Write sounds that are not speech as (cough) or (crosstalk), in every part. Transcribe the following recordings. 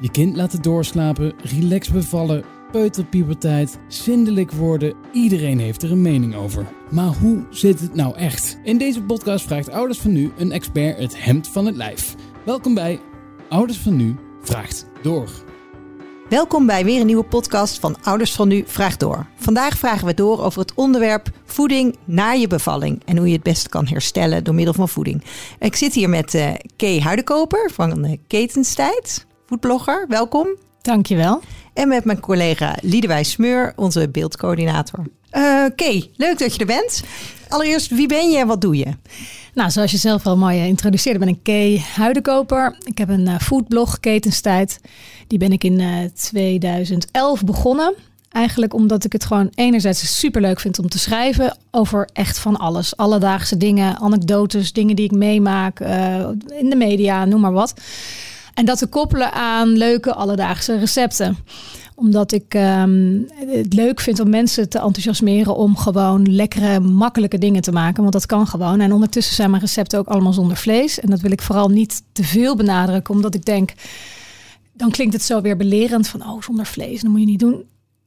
Je kind laten doorslapen, relax bevallen, peuterpuberteit, zindelijk worden. Iedereen heeft er een mening over. Maar hoe zit het nou echt? In deze podcast vraagt Ouders van Nu een expert het hemd van het lijf. Welkom bij Ouders van Nu vraagt door. Welkom bij weer een nieuwe podcast van Ouders van Nu Vraagt Door. Vandaag vragen we door over het onderwerp voeding na je bevalling en hoe je het beste kan herstellen door middel van voeding. Ik zit hier met uh, Kay Huidekoper van uh, Ketenstijd, foodblogger. Welkom. Dankjewel. En met mijn collega Liedewijs Smeur, onze beeldcoördinator. Uh, Kay, leuk dat je er bent. Allereerst, wie ben je en wat doe je? Nou, zoals je zelf al mooi introduceerde, ben ik Kay Huidenkoper. Ik heb een uh, foodblog, Ketenstijd. Die ben ik in uh, 2011 begonnen. Eigenlijk omdat ik het gewoon enerzijds super leuk vind om te schrijven over echt van alles. Alledaagse dingen, anekdotes, dingen die ik meemaak uh, in de media, noem maar wat. En dat te koppelen aan leuke alledaagse recepten omdat ik um, het leuk vind om mensen te enthousiasmeren om gewoon lekkere, makkelijke dingen te maken. Want dat kan gewoon. En ondertussen zijn mijn recepten ook allemaal zonder vlees. En dat wil ik vooral niet te veel benadrukken, omdat ik denk, dan klinkt het zo weer belerend van, oh, zonder vlees, dat moet je niet doen.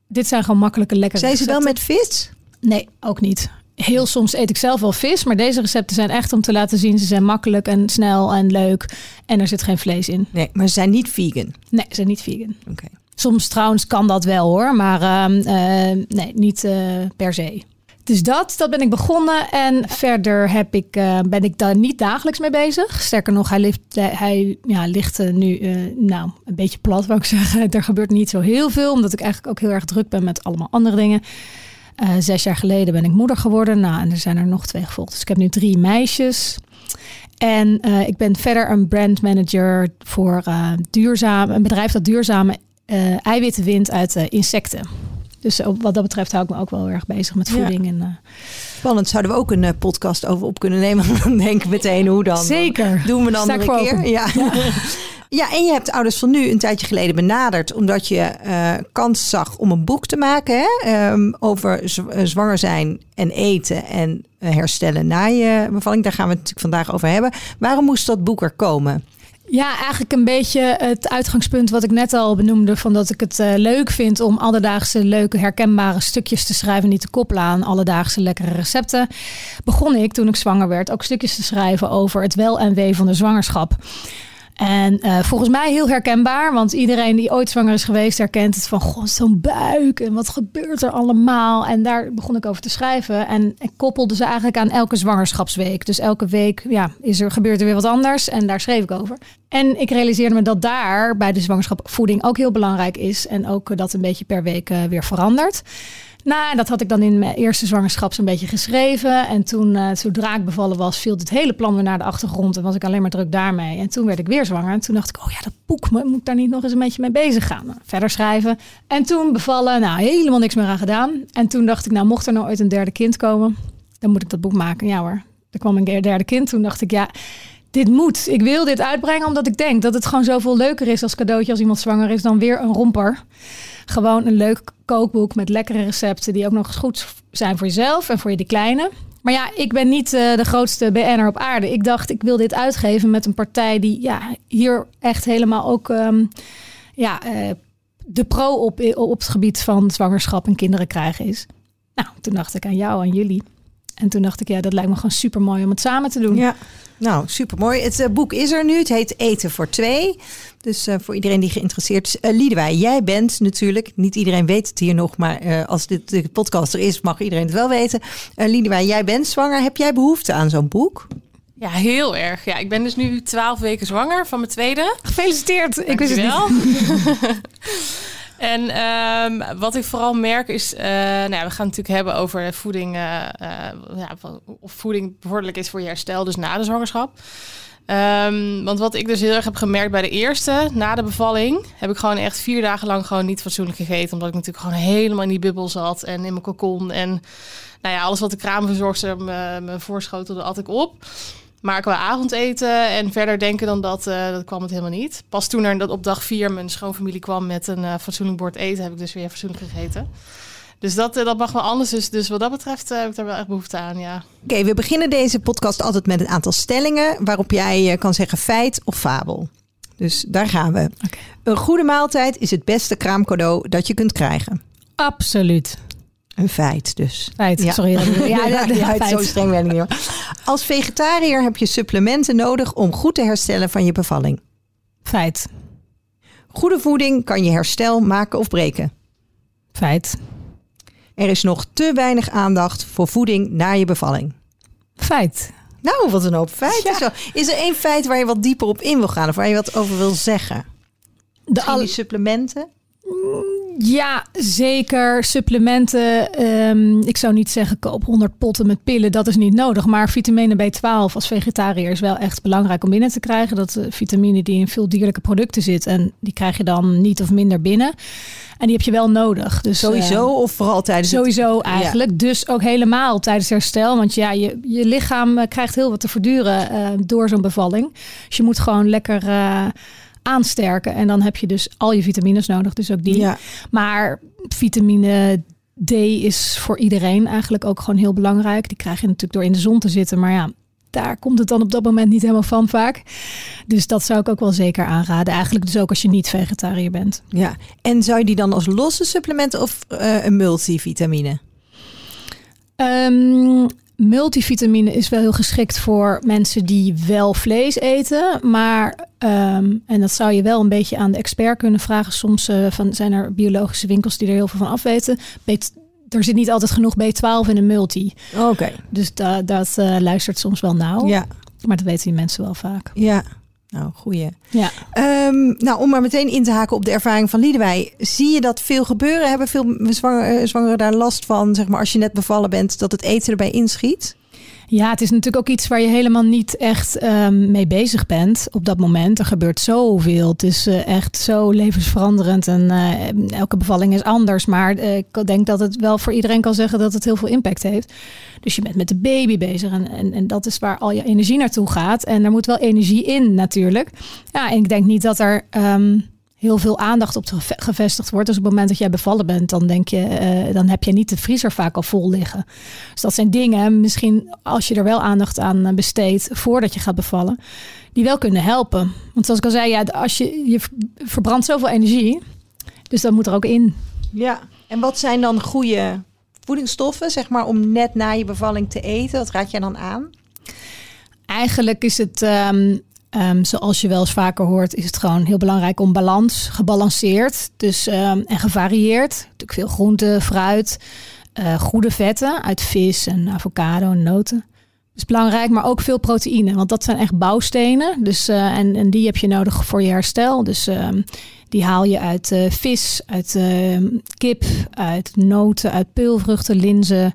Dit zijn gewoon makkelijke, lekkere Zijn ze wel met vis? Nee, ook niet. Heel soms eet ik zelf wel vis, maar deze recepten zijn echt om te laten zien. Ze zijn makkelijk en snel en leuk. En er zit geen vlees in. Nee, maar ze zijn niet vegan. Nee, ze zijn niet vegan. Oké. Okay. Soms trouwens kan dat wel hoor, maar uh, uh, nee, niet uh, per se. Dus dat, dat ben ik begonnen. En verder heb ik, uh, ben ik daar niet dagelijks mee bezig. Sterker nog, hij ligt, hij, ja, ligt nu nou, een beetje plat, wou ik zeggen. (laughs) Er gebeurt niet zo heel veel, omdat ik eigenlijk ook heel erg druk ben met allemaal andere dingen. Zes jaar geleden ben ik moeder geworden. Nou, en er zijn er nog twee gevolgd. Dus ik heb nu drie meisjes. En ik ben verder een brandmanager voor duurzaam, een bedrijf dat duurzame uh, eiwitten wint uit uh, insecten. Dus wat dat betreft hou ik me ook wel erg bezig met voeding. Ja. En, uh... Spannend, zouden we ook een podcast over op kunnen nemen? (laughs) Dan denk ik meteen hoe dan. Zeker. Doen we dan een keer. Ja. ja. (laughs) Ja, en je hebt ouders van nu een tijdje geleden benaderd, omdat je uh, kans zag om een boek te maken hè? Um, over zwanger zijn en eten en herstellen na je bevalling. Daar gaan we het natuurlijk vandaag over hebben. Waarom moest dat boek er komen? Ja, eigenlijk een beetje het uitgangspunt wat ik net al benoemde. Van dat ik het leuk vind om alledaagse leuke herkenbare stukjes te schrijven. Niet te koppelen aan alledaagse lekkere recepten. Begon ik toen ik zwanger werd ook stukjes te schrijven over het wel en wee van de zwangerschap. En uh, volgens mij heel herkenbaar, want iedereen die ooit zwanger is geweest herkent het van goh, zo'n buik en wat gebeurt er allemaal. En daar begon ik over te schrijven en ik koppelde ze eigenlijk aan elke zwangerschapsweek. Dus elke week ja, is er, gebeurt er weer wat anders en daar schreef ik over. En ik realiseerde me dat daar bij de zwangerschap voeding ook heel belangrijk is en ook dat een beetje per week uh, weer verandert. Nou, dat had ik dan in mijn eerste zwangerschap zo'n beetje geschreven. En toen, uh, zodra ik bevallen was, viel het hele plan weer naar de achtergrond. En was ik alleen maar druk daarmee. En toen werd ik weer zwanger. En toen dacht ik, oh ja, dat boek, moet ik daar niet nog eens een beetje mee bezig gaan? Verder schrijven. En toen bevallen, nou, helemaal niks meer aan gedaan. En toen dacht ik, nou, mocht er nou ooit een derde kind komen, dan moet ik dat boek maken. Ja hoor, er kwam een derde kind. Toen dacht ik, ja, dit moet. Ik wil dit uitbrengen omdat ik denk dat het gewoon zoveel leuker is als cadeautje als iemand zwanger is dan weer een romper. Gewoon een leuk kookboek met lekkere recepten die ook nog eens goed zijn voor jezelf en voor je die kleine. Maar ja, ik ben niet uh, de grootste BN'er op aarde. Ik dacht, ik wil dit uitgeven met een partij die ja, hier echt helemaal ook um, ja, uh, de pro op, op het gebied van zwangerschap en kinderen krijgen is. Nou, toen dacht ik aan jou, aan jullie. En toen dacht ik, ja, dat lijkt me gewoon super mooi om het samen te doen. Ja, nou, super mooi. Het uh, boek is er nu. Het heet Eten voor Twee. Dus uh, voor iedereen die geïnteresseerd is. Uh, Liedewij, jij bent natuurlijk, niet iedereen weet het hier nog, maar als dit de podcast er is, mag iedereen het wel weten. Uh, Liedewij, jij bent zwanger. Heb jij behoefte aan zo'n boek? Ja, heel erg. Ja, ik ben dus nu twaalf weken zwanger van mijn tweede. Gefeliciteerd. Dank ik wist het niet. (laughs) En um, wat ik vooral merk is, uh, nou ja, we gaan het natuurlijk hebben over voeding, uh, uh, ja, of voeding bevorderlijk is voor je herstel, dus na de zwangerschap. Um, want wat ik dus heel erg heb gemerkt bij de eerste, na de bevalling, heb ik gewoon echt vier dagen lang gewoon niet fatsoenlijk gegeten. Omdat ik natuurlijk gewoon helemaal in die bubbel zat en in mijn cocon. En nou ja, alles wat de kraamverzorgster me, me voorschotelde, at ik op. Maar qua avondeten en verder denken dan dat, uh, dat kwam het helemaal niet. Pas toen er dat op dag vier mijn schoonfamilie kwam met een uh, fatsoenlijk bord eten, heb ik dus weer fatsoenlijk gegeten. Dus dat, uh, dat mag wel anders. Dus, dus wat dat betreft heb ik daar wel echt behoefte aan, ja. Oké, okay, we beginnen deze podcast altijd met een aantal stellingen waarop jij kan zeggen feit of fabel. Dus daar gaan we. Een goede maaltijd is het beste kraamcadeau dat je kunt krijgen. Absoluut. Een feit dus. Feit. Ja. Sorry. (laughs) Ja, ja, ja, Ja, feit. zo streng ben ik niet. hoor. Als vegetariër heb je supplementen nodig om goed te herstellen van je bevalling. Feit. Goede voeding kan je herstel maken of breken. Feit. Er is nog te weinig aandacht voor voeding na je bevalling. Feit. Nou, wat een hoop feiten. Ja. Is er één feit waar je wat dieper op in wil gaan of waar je wat over wil zeggen? De Misschien al- die supplementen? Ja, zeker. Supplementen. ehm, ik zou niet zeggen koop 100 potten met pillen. Dat is niet nodig. Maar vitamine B12 als vegetariër is wel echt belangrijk om binnen te krijgen. Dat is vitamine die in veel dierlijke producten zit. En die krijg je dan niet of minder binnen. En die heb je wel nodig. Dus, Sowieso eh, of vooral tijdens het- Sowieso eigenlijk. Dus ook helemaal tijdens herstel. Want ja, je, je lichaam eh, krijgt heel wat te verduren door zo'n bevalling. Dus je moet gewoon lekker aansterken. En dan heb je dus al je vitamines nodig. Dus ook die. Ja. Maar vitamine D is voor iedereen eigenlijk ook gewoon heel belangrijk. Die krijg je natuurlijk door in de zon te zitten. Maar ja, daar komt het dan op dat moment niet helemaal van vaak. Dus dat zou ik ook wel zeker aanraden. Eigenlijk dus ook als je niet vegetariër bent. ja. En zou je die dan als losse supplementen of eh, een multivitamine? Ehm, multivitamine is wel heel geschikt voor mensen die wel vlees eten. Maar, ehm, en dat zou je wel een beetje aan de expert kunnen vragen. Soms eh, van, zijn er biologische winkels die er heel veel van afweten. Bet- er zit niet altijd genoeg B12 in een multi. Oké. Dus da- dat eh, luistert soms wel nauw. Ja. Maar dat weten die mensen wel vaak. Ja. Nou, goeie. Ja. Ehm, nou, om maar meteen in te haken op de ervaring van Liedewij. Zie je dat veel gebeuren? Hebben veel eh, zwangeren daar last van? Zeg maar als je net bevallen bent, dat het eten erbij inschiet? Ja, het is natuurlijk ook iets waar je helemaal niet echt ehm, mee bezig bent op dat moment. Er gebeurt zoveel. Het is eh, echt zo levensveranderend en eh, elke bevalling is anders. Maar eh, ik denk dat het wel voor iedereen kan zeggen dat het heel veel impact heeft. Dus je bent met de baby bezig en, en, en dat is waar al je energie naartoe gaat. En er moet wel energie in natuurlijk. Ja, en ik denk niet dat er... ehm, heel veel aandacht op geve- gevestigd wordt. Dus op het moment dat jij bevallen bent, dan denk je, eh, dan heb je niet de vriezer vaak al vol liggen. Dus dat zijn dingen, misschien als je er wel aandacht aan eh, besteedt voordat je gaat bevallen, die wel kunnen helpen. Want zoals ik al zei, ja, als je, je verbrandt zoveel energie, dus dat moet er ook in. Ja. En wat zijn dan goede voedingsstoffen, zeg maar, om net na je bevalling te eten? Wat raad jij dan aan? Eigenlijk is het, ehm, ehm, zoals je wel eens vaker hoort, is het gewoon heel belangrijk om balans, gebalanceerd dus, ehm, en gevarieerd. Natuurlijk veel groente, fruit, eh, goede vetten uit vis en avocado en noten. Dat is belangrijk, maar ook veel proteïne, want dat zijn echt bouwstenen. Dus, eh, en, en die heb je nodig voor je herstel. Dus ehm, die haal je uit eh, vis, uit kip, uit noten, uit peulvruchten, linzen,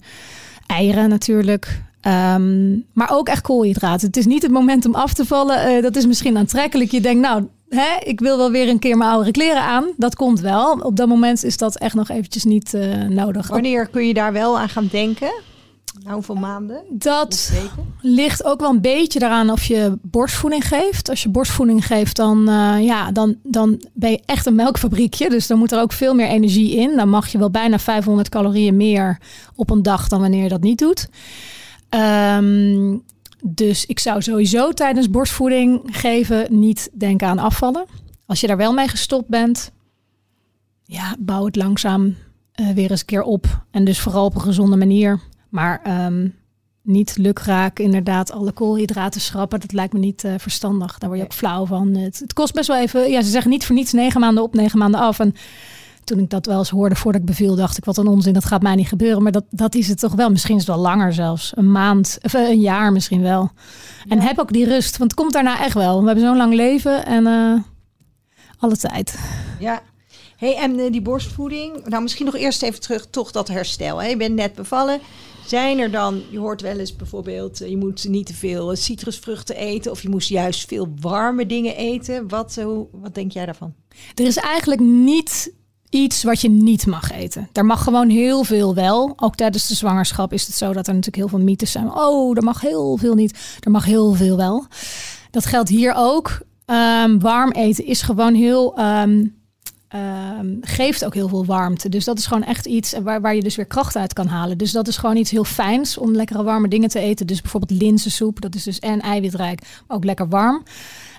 eieren natuurlijk. Ehm, maar ook echt koolhydraten. Het is niet het moment om af te vallen. Eh, dat is misschien aantrekkelijk. Je denkt, nou, hè, ik wil wel weer een keer mijn oude kleren aan. Dat komt wel. Op dat moment is dat echt nog eventjes niet eh, nodig. Wanneer kun je daar wel aan gaan denken? Nou, hoeveel maanden? Dat ligt ook wel een beetje daaraan of je borstvoeding geeft. Als je borstvoeding geeft, dan, eh, ja, dan, dan ben je echt een melkfabriekje. Dus dan moet er ook veel meer energie in. Dan mag je wel bijna 500 calorieën meer op een dag dan wanneer je dat niet doet. Ehm, dus ik zou sowieso tijdens borstvoeding geven niet denken aan afvallen. Als je daar wel mee gestopt bent, ja, bouw het langzaam eh, weer eens een keer op. En dus vooral op een gezonde manier. Maar ehm, niet lukraak inderdaad alle koolhydraten schrappen. Dat lijkt me niet eh, verstandig. Daar word je ook flauw van. Het, het kost best wel even... Ja, ze zeggen niet voor niets negen maanden op, negen maanden af. En toen ik dat wel eens hoorde voordat ik beviel, dacht ik wat een onzin. Dat gaat mij niet gebeuren. Maar dat, dat is het toch wel. Misschien is het wel langer zelfs. Een maand, of eh, een jaar misschien wel. En heb ook die rust. Want het komt daarna echt wel. We hebben zo'n lang leven en eh, alle tijd. Ja. Hey, en eh, die borstvoeding. Nou, misschien nog eerst even terug, toch dat herstel. Hè? Je bent net bevallen. Zijn er dan, je hoort wel eens bijvoorbeeld, je moet niet te veel citrusvruchten eten. Of je moest juist veel warme dingen eten. Wat, hoe, wat denk jij daarvan? Er is eigenlijk niet iets wat je niet mag eten. Er mag gewoon heel veel wel. Ook tijdens de zwangerschap is het zo dat er natuurlijk heel veel mythes zijn. Oh, er mag heel veel niet. Er mag heel veel wel. Dat geldt hier ook. Ehm, warm eten is gewoon heel. ehm, ehm, geeft ook heel veel warmte. Dus dat is gewoon echt iets waar, waar je dus weer kracht uit kan halen. Dus dat is gewoon iets heel fijns om lekkere warme dingen te eten. Dus bijvoorbeeld linzensoep. Dat is dus en eiwitrijk, maar ook lekker warm.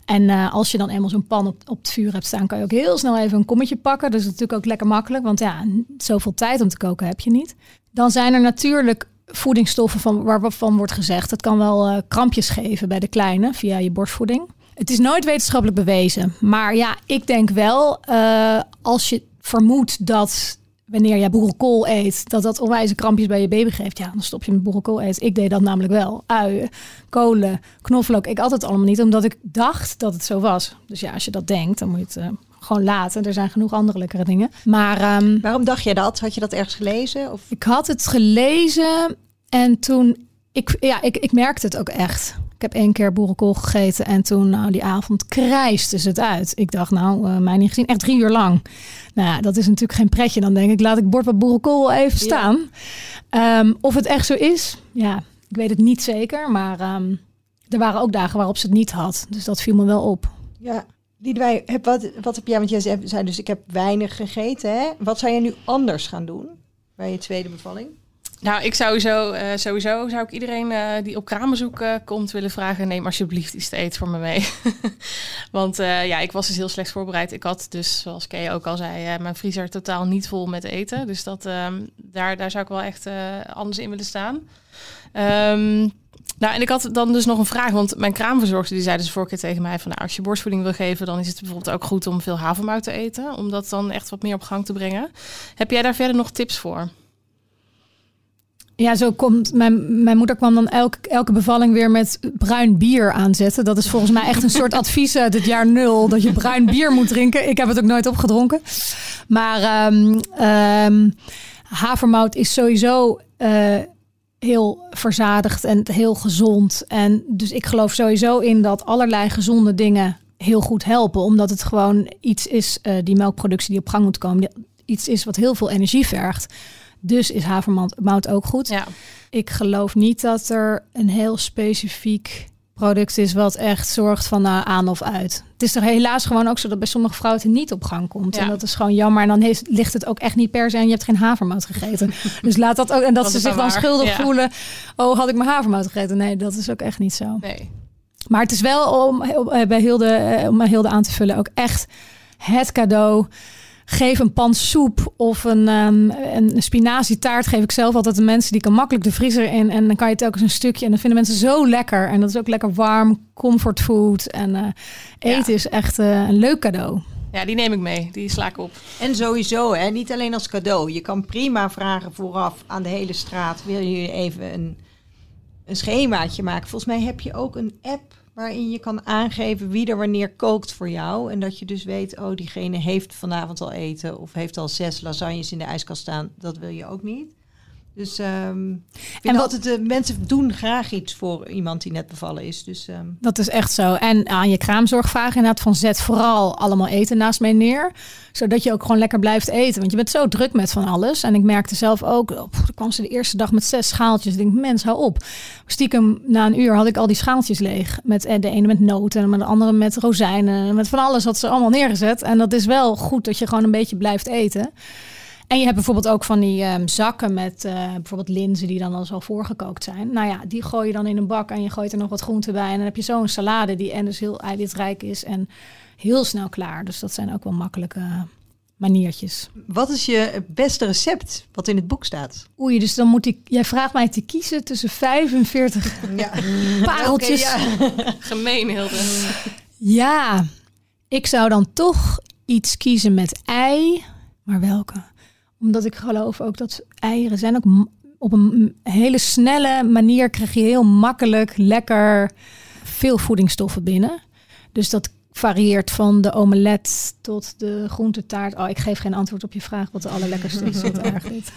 En eh, als je dan eenmaal zo'n pan op, op het vuur hebt staan, kan je ook heel snel even een kommetje pakken. Dus dat is natuurlijk ook lekker makkelijk, want ja, zoveel tijd om te koken heb je niet. Dan zijn er natuurlijk voedingsstoffen van, waarvan wordt gezegd, het kan wel uh, krampjes geven bij de kleine via je borstvoeding. Het is nooit wetenschappelijk bewezen. Maar ja, ik denk wel, uh, als je vermoedt dat wanneer jij boerenkool eet, dat dat onwijze krampjes bij je baby geeft. Ja, dan stop je met boerenkool eten. Ik deed dat namelijk wel. Uien, kolen, knoflook. Ik altijd allemaal niet, omdat ik dacht dat het zo was. Dus ja, als je dat denkt, dan moet je het uh, gewoon laten. Er zijn genoeg andere lekkere dingen. Maar um, waarom dacht je dat? Had je dat ergens gelezen? Of? Ik had het gelezen en toen ik, ja, ik, ik merkte het ook echt. Ik heb één keer boerenkool gegeten en toen, nou, die avond krijste ze het uit. Ik dacht, nou, uh, mij niet gezien, echt drie uur lang. Nou ja, dat is natuurlijk geen pretje. Dan denk ik, laat ik bord wat boerenkool even staan. Ja. Um, of het echt zo is, ja, ik weet het niet zeker. Maar um, er waren ook dagen waarop ze het niet had. Dus dat viel me wel op. Ja, Liedewij, heb, wat, wat heb jij, want jij zei dus, ik heb weinig gegeten. Hè? Wat zou je nu anders gaan doen bij je tweede bevalling? Nou, ik sowieso, uh, sowieso zou ik iedereen uh, die op kraambezoek uh, komt willen vragen: neem alsjeblieft iets te eten voor me mee. (laughs) Want ja, ik was dus heel slecht voorbereid. Ik had dus, zoals Kay ook al zei, mijn vriezer totaal niet vol met eten. Dus dat, um, daar, daar zou ik wel echt anders in willen staan. Um, nou, en ik had dan dus nog een vraag, want mijn kraamverzorgster die zei dus vorige keer tegen mij van, nou, als je borstvoeding wil geven, dan is het bijvoorbeeld ook goed om veel havermout te eten, om dat dan echt wat meer op gang te brengen. Heb jij daar verder nog tips voor? Ja, zo komt mijn, mijn moeder kwam dan elke, elke bevalling weer met bruin bier aanzetten. Dat is volgens mij echt een soort (laughs) advies uit het jaar nul. Dat je bruin bier moet drinken. Ik heb het ook nooit opgedronken. Maar um, um, havermout is sowieso uh, heel verzadigd en heel gezond. En dus ik geloof sowieso in dat allerlei gezonde dingen heel goed helpen. Omdat het gewoon iets is, uh, die melkproductie die op gang moet komen. Iets is wat heel veel energie vergt. Dus is havermout ook goed. Ja. Ik geloof niet dat er een heel specifiek product is wat echt zorgt van uh, aan of uit. Het is er helaas gewoon ook zo dat bij sommige vrouwen het niet op gang komt. Ja. En dat is gewoon jammer. En dan heeft, ligt het ook echt niet per se en je hebt geen havermout gegeten. (laughs) dus laat dat ook. En dat, Dat ze zich dan waar. schuldig Ja. voelen. Oh, had ik mijn havermout gegeten? Nee, dat is ook echt niet zo. Nee. Maar het is wel om eh, bij Hilde, eh, om Hilde aan te vullen, ook echt het cadeau. Geef een pan soep of een, um, een spinazietaart. Geef ik zelf altijd de mensen. Die kan makkelijk de vriezer in. En dan kan je telkens een stukje. En dan vinden mensen zo lekker. En dat is ook lekker warm, comfortfood. En uh, eten is echt uh, een leuk cadeau. Ja, die neem ik mee. Die sla ik op. En sowieso, hè, niet alleen als cadeau. Je kan prima vragen vooraf aan de hele straat. Wil je even een, een schemaatje maken? Volgens mij heb je ook een app waarin je kan aangeven wie er wanneer kookt voor jou. En dat je dus weet, oh, diegene heeft vanavond al eten of heeft al zes lasagnes in de ijskast staan. Dat wil je ook niet. Dus um, ik vind wat- altijd, de mensen doen graag iets voor iemand die net bevallen is. Dus ehm, Dat is echt zo. En aan je kraamzorg vragen inderdaad van zet vooral allemaal eten naast mij neer. Zodat je ook gewoon lekker blijft eten. Want je bent zo druk met van alles. En ik merkte zelf ook, oh, dan kwam ze de eerste dag met zes schaaltjes. Ik denk, mens, hou op. Stiekem na een uur had ik al die schaaltjes leeg. Met eh, de ene met noten en de andere met rozijnen. Met van alles had ze allemaal neergezet. En dat is wel goed dat je gewoon een beetje blijft eten. En je hebt bijvoorbeeld ook van die ehm, zakken met eh, bijvoorbeeld linzen die dan al zo voorgekookt zijn. Nou ja, die gooi je dan in een bak en je gooit er nog wat groente bij. En dan heb je zo'n salade die en dus heel eiwitrijk is en heel snel klaar. Dus dat zijn ook wel makkelijke maniertjes. wat is je beste recept wat in het boek staat? Oei, dus dan moet ik... Jij vraagt mij te kiezen tussen 45 (laughs) Ja. pareltjes. Gemeen, Hilde. Ja, ik zou dan toch iets kiezen met ei. Maar welke? Omdat ik geloof ook dat eieren zijn ook op een hele snelle manier krijg je heel makkelijk lekker veel voedingsstoffen binnen. Dus dat varieert van de omelet tot de groentetaart. Oh, ik geef geen antwoord op je vraag wat de allerlekkerste is. (laughs) Wat erg dit.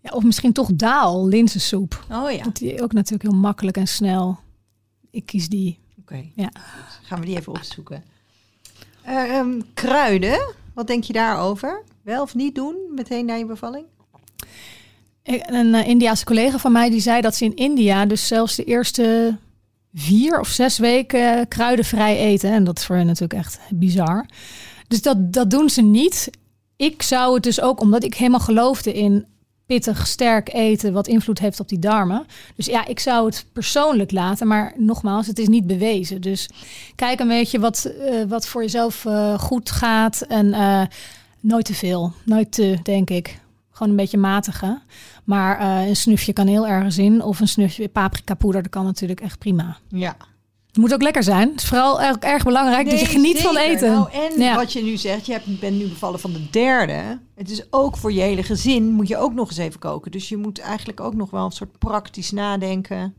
Ja, of misschien toch daal, linzensoep. Oh ja, Dat die ook natuurlijk heel makkelijk en snel. Ik kies die. oké. Ja. Gaan we die even opzoeken. Eh, ehm, kruiden, wat denk je daarover? Wel of niet doen, meteen na je bevalling? Een uh, Indiaanse collega van mij die zei dat ze in India dus zelfs de eerste vier of zes weken kruidenvrij eten. En dat is voor hen natuurlijk echt bizar. Dus dat, dat doen ze niet. Ik zou het dus ook, omdat ik helemaal geloofde in pittig, sterk eten wat invloed heeft op die darmen. Dus ja, ik zou het persoonlijk laten, maar nogmaals, het is niet bewezen. Dus kijk een beetje wat, eh, wat voor jezelf goed gaat en nooit te veel, nooit te, denk ik. Gewoon een beetje matige. Maar een snufje kan heel ergens in. Of een snufje paprika poeder, dat kan natuurlijk echt prima. Ja, het moet ook lekker zijn. Het is vooral erg, erg belangrijk dat je geniet van eten. Nou, en wat je nu zegt, je hebt, bent nu bevallen van de derde. Het is ook voor je hele gezin, moet je ook nog eens even koken. Dus je moet eigenlijk ook nog wel een soort praktisch nadenken.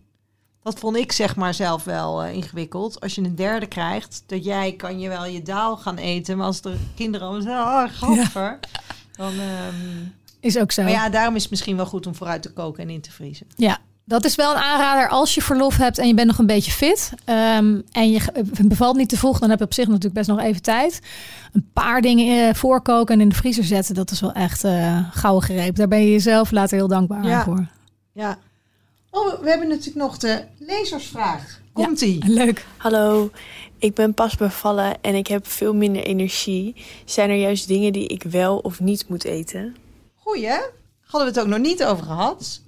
Dat vond ik zeg maar zelf wel uh, ingewikkeld. Als je een derde krijgt, dat jij kan je wel je daal gaan eten. Maar als de kinderen al zeggen, oh, gaffer. Dan... Um... Is ook zo. Maar ja, daarom is het misschien wel goed om vooruit te koken en in te vriezen. Ja, dat is wel een aanrader als je verlof hebt en je bent nog een beetje fit. Um, en je bevalt niet te vroeg, dan heb je op zich natuurlijk best nog even tijd. Een paar dingen eh, voorkoken en in de vriezer zetten, dat is wel echt uh, gouden greep. Daar ben je jezelf later heel dankbaar voor. Ja. Oh, we hebben natuurlijk nog de lezersvraag. Komt-ie. Ja, leuk. Hallo, ik ben pas bevallen en ik heb veel minder energie. Zijn er juist dingen die ik wel of niet moet eten? Goeie, hadden we het ook nog niet over gehad.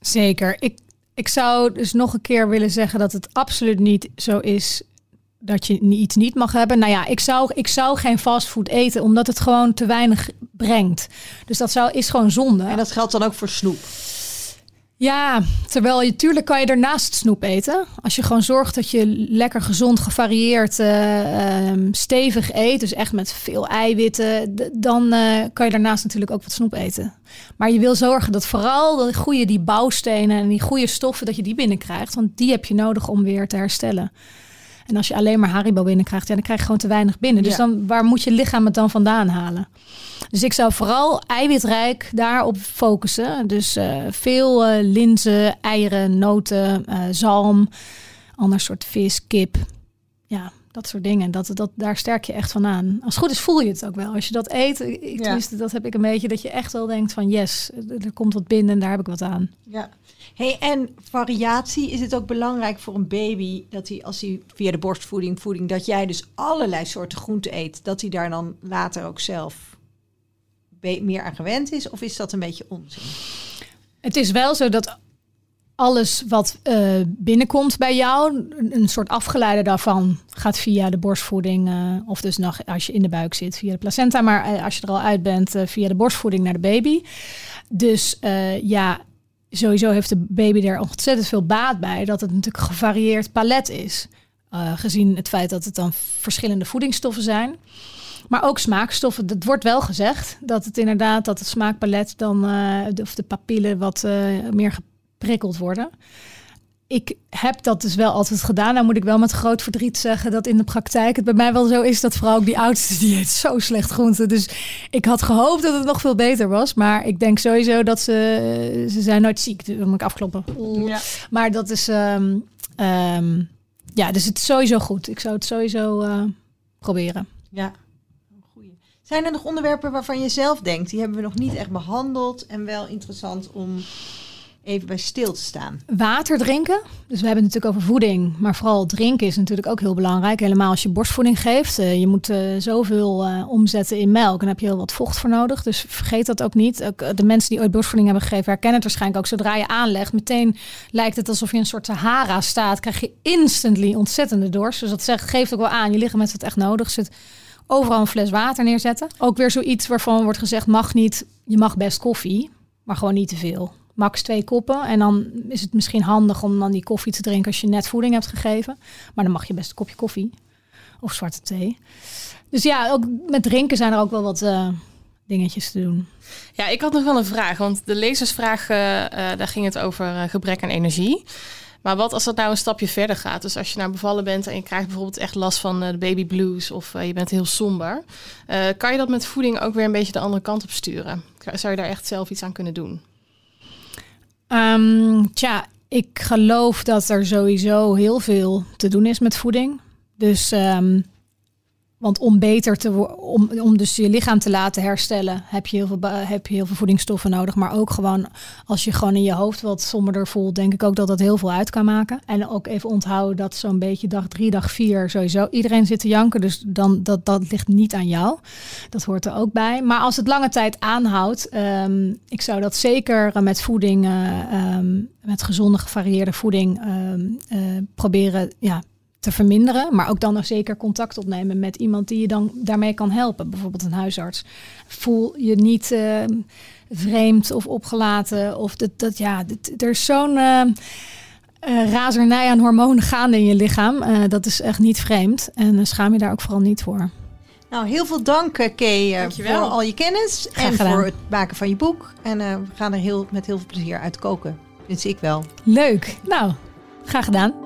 Zeker. Ik, ik zou dus nog een keer willen zeggen dat het absoluut niet zo is dat je iets niet mag hebben. Nou ja, ik zou, ik zou geen fastfood eten, omdat het gewoon te weinig brengt. Dus dat zou, is gewoon zonde. En dat geldt dan ook voor snoep? Ja, terwijl je tuurlijk kan je ernaast snoep eten. Als je gewoon zorgt dat je lekker gezond, gevarieerd, uh, stevig eet, dus echt met veel eiwitten, dan uh, kan je daarnaast natuurlijk ook wat snoep eten. Maar je wil zorgen dat vooral de goede die bouwstenen en die goede stoffen dat je die binnenkrijgt, want die heb je nodig om weer te herstellen. En als je alleen maar Haribo binnenkrijgt, ja, dan krijg je gewoon te weinig binnen. Dus dan, waar moet je lichaam het dan vandaan halen? Dus ik zou vooral eiwitrijk daarop focussen. Dus uh, veel uh, linzen, eieren, noten, uh, zalm, ander soort vis, kip. Ja, dat soort dingen. Dat, dat, daar sterk je echt van aan. Als het goed is, voel je het ook wel. Als je dat eet, ik, ja. dat heb ik een beetje, dat je echt wel denkt van yes, er komt wat binnen en daar heb ik wat aan. Ja. Hey, en variatie, is het ook belangrijk voor een baby dat hij als hij via de borstvoeding, voeding, dat jij dus allerlei soorten groenten eet, dat hij daar dan later ook zelf meer aan gewend is? Of is dat een beetje onzin? Het is wel zo dat alles wat uh, binnenkomt bij jou, een soort afgeleide daarvan, gaat via de borstvoeding. Uh, of dus nog als je in de buik zit via de placenta. Maar uh, als je er al uit bent, via de borstvoeding naar de baby. Dus ja, sowieso heeft de baby er ontzettend veel baat bij dat het natuurlijk een gevarieerd palet is. gezien het feit dat het dan verschillende voedingsstoffen zijn. Maar ook smaakstoffen. Het wordt wel gezegd dat het inderdaad dat het smaakpalet dan de, of de papillen wat meer geprikkeld worden. Ik heb dat dus wel altijd gedaan. Nou moet ik wel met groot verdriet zeggen dat in de praktijk het bij mij wel zo is dat vooral ook die oudste die eet zo slecht groente. Dus ik had gehoopt dat het nog veel beter was. Maar ik denk sowieso dat ze, ze zijn nooit ziek. Dus moet ik afkloppen. Ja. Maar dat is, um, um, ja, dus het is sowieso goed. Ik zou het sowieso uh, proberen. Ja. Zijn er nog onderwerpen waarvan je zelf denkt, die hebben we nog niet echt behandeld en wel interessant om even bij stil te staan. Water drinken. Dus we hebben het natuurlijk over voeding, maar vooral drinken is natuurlijk ook heel belangrijk. Helemaal als je borstvoeding geeft. Uh, je moet uh, zoveel uh, omzetten in melk en heb je heel wat vocht voor nodig. Dus vergeet dat ook niet. Ook, de mensen die ooit borstvoeding hebben gegeven herkennen het waarschijnlijk ook. Zodra je aanlegt, meteen lijkt het alsof je een soort Sahara staat. Krijg je instantly ontzettende dorst. Dus dat zegt, geeft ook wel aan. Je lichaam heeft het echt nodig. Zit overal een fles water neerzetten. Ook weer zoiets waarvan wordt gezegd, mag niet. Je mag best koffie, maar gewoon niet te veel max twee koppen. En dan is het misschien handig om dan die koffie te drinken als je net voeding hebt gegeven. Maar dan mag je best een kopje koffie of zwarte thee. Dus ja, ook met drinken zijn er ook wel wat uh, dingetjes te doen. Ja, ik had nog wel een vraag. Want de lezersvraag, uh, daar ging het over gebrek aan energie. Maar wat als dat nou een stapje verder gaat? Dus als je nou bevallen bent en je krijgt bijvoorbeeld echt last van de baby blues of je bent heel somber, kan je dat met voeding ook weer een beetje de andere kant op sturen? Zou je daar echt zelf iets aan kunnen doen? Um, tja, ik geloof dat er sowieso heel veel te doen is met voeding. Dus um, Want om beter te om, om dus je lichaam te laten herstellen, heb je, heel veel, heb je heel veel voedingsstoffen nodig. Maar ook gewoon als je gewoon in je hoofd wat somberder voelt, denk ik ook dat dat heel veel uit kan maken. En ook even onthouden dat zo'n beetje dag drie, dag vier sowieso iedereen zit te janken. Dus dan, dat, dat ligt niet aan jou. Dat hoort er ook bij. Maar als het lange tijd aanhoudt, um, ik zou dat zeker met voeding, uh, um, met gezonde gevarieerde voeding um, uh, proberen ja, te verminderen. Maar ook dan nog zeker contact opnemen met iemand die je dan daarmee kan helpen. Bijvoorbeeld een huisarts. Voel je niet uh, vreemd of opgelaten. Of dat, dat ja, dat, er is zo'n uh, uh, razernij aan hormonen gaande in je lichaam. dat is echt niet vreemd. En schaam je daar ook vooral niet voor. Nou, heel veel dank, Kay, voor al je kennis. Graag en gedaan. voor het maken van je boek. En we gaan er heel, met heel veel plezier uit koken. Vind ik wel. Leuk. Nou, graag gedaan.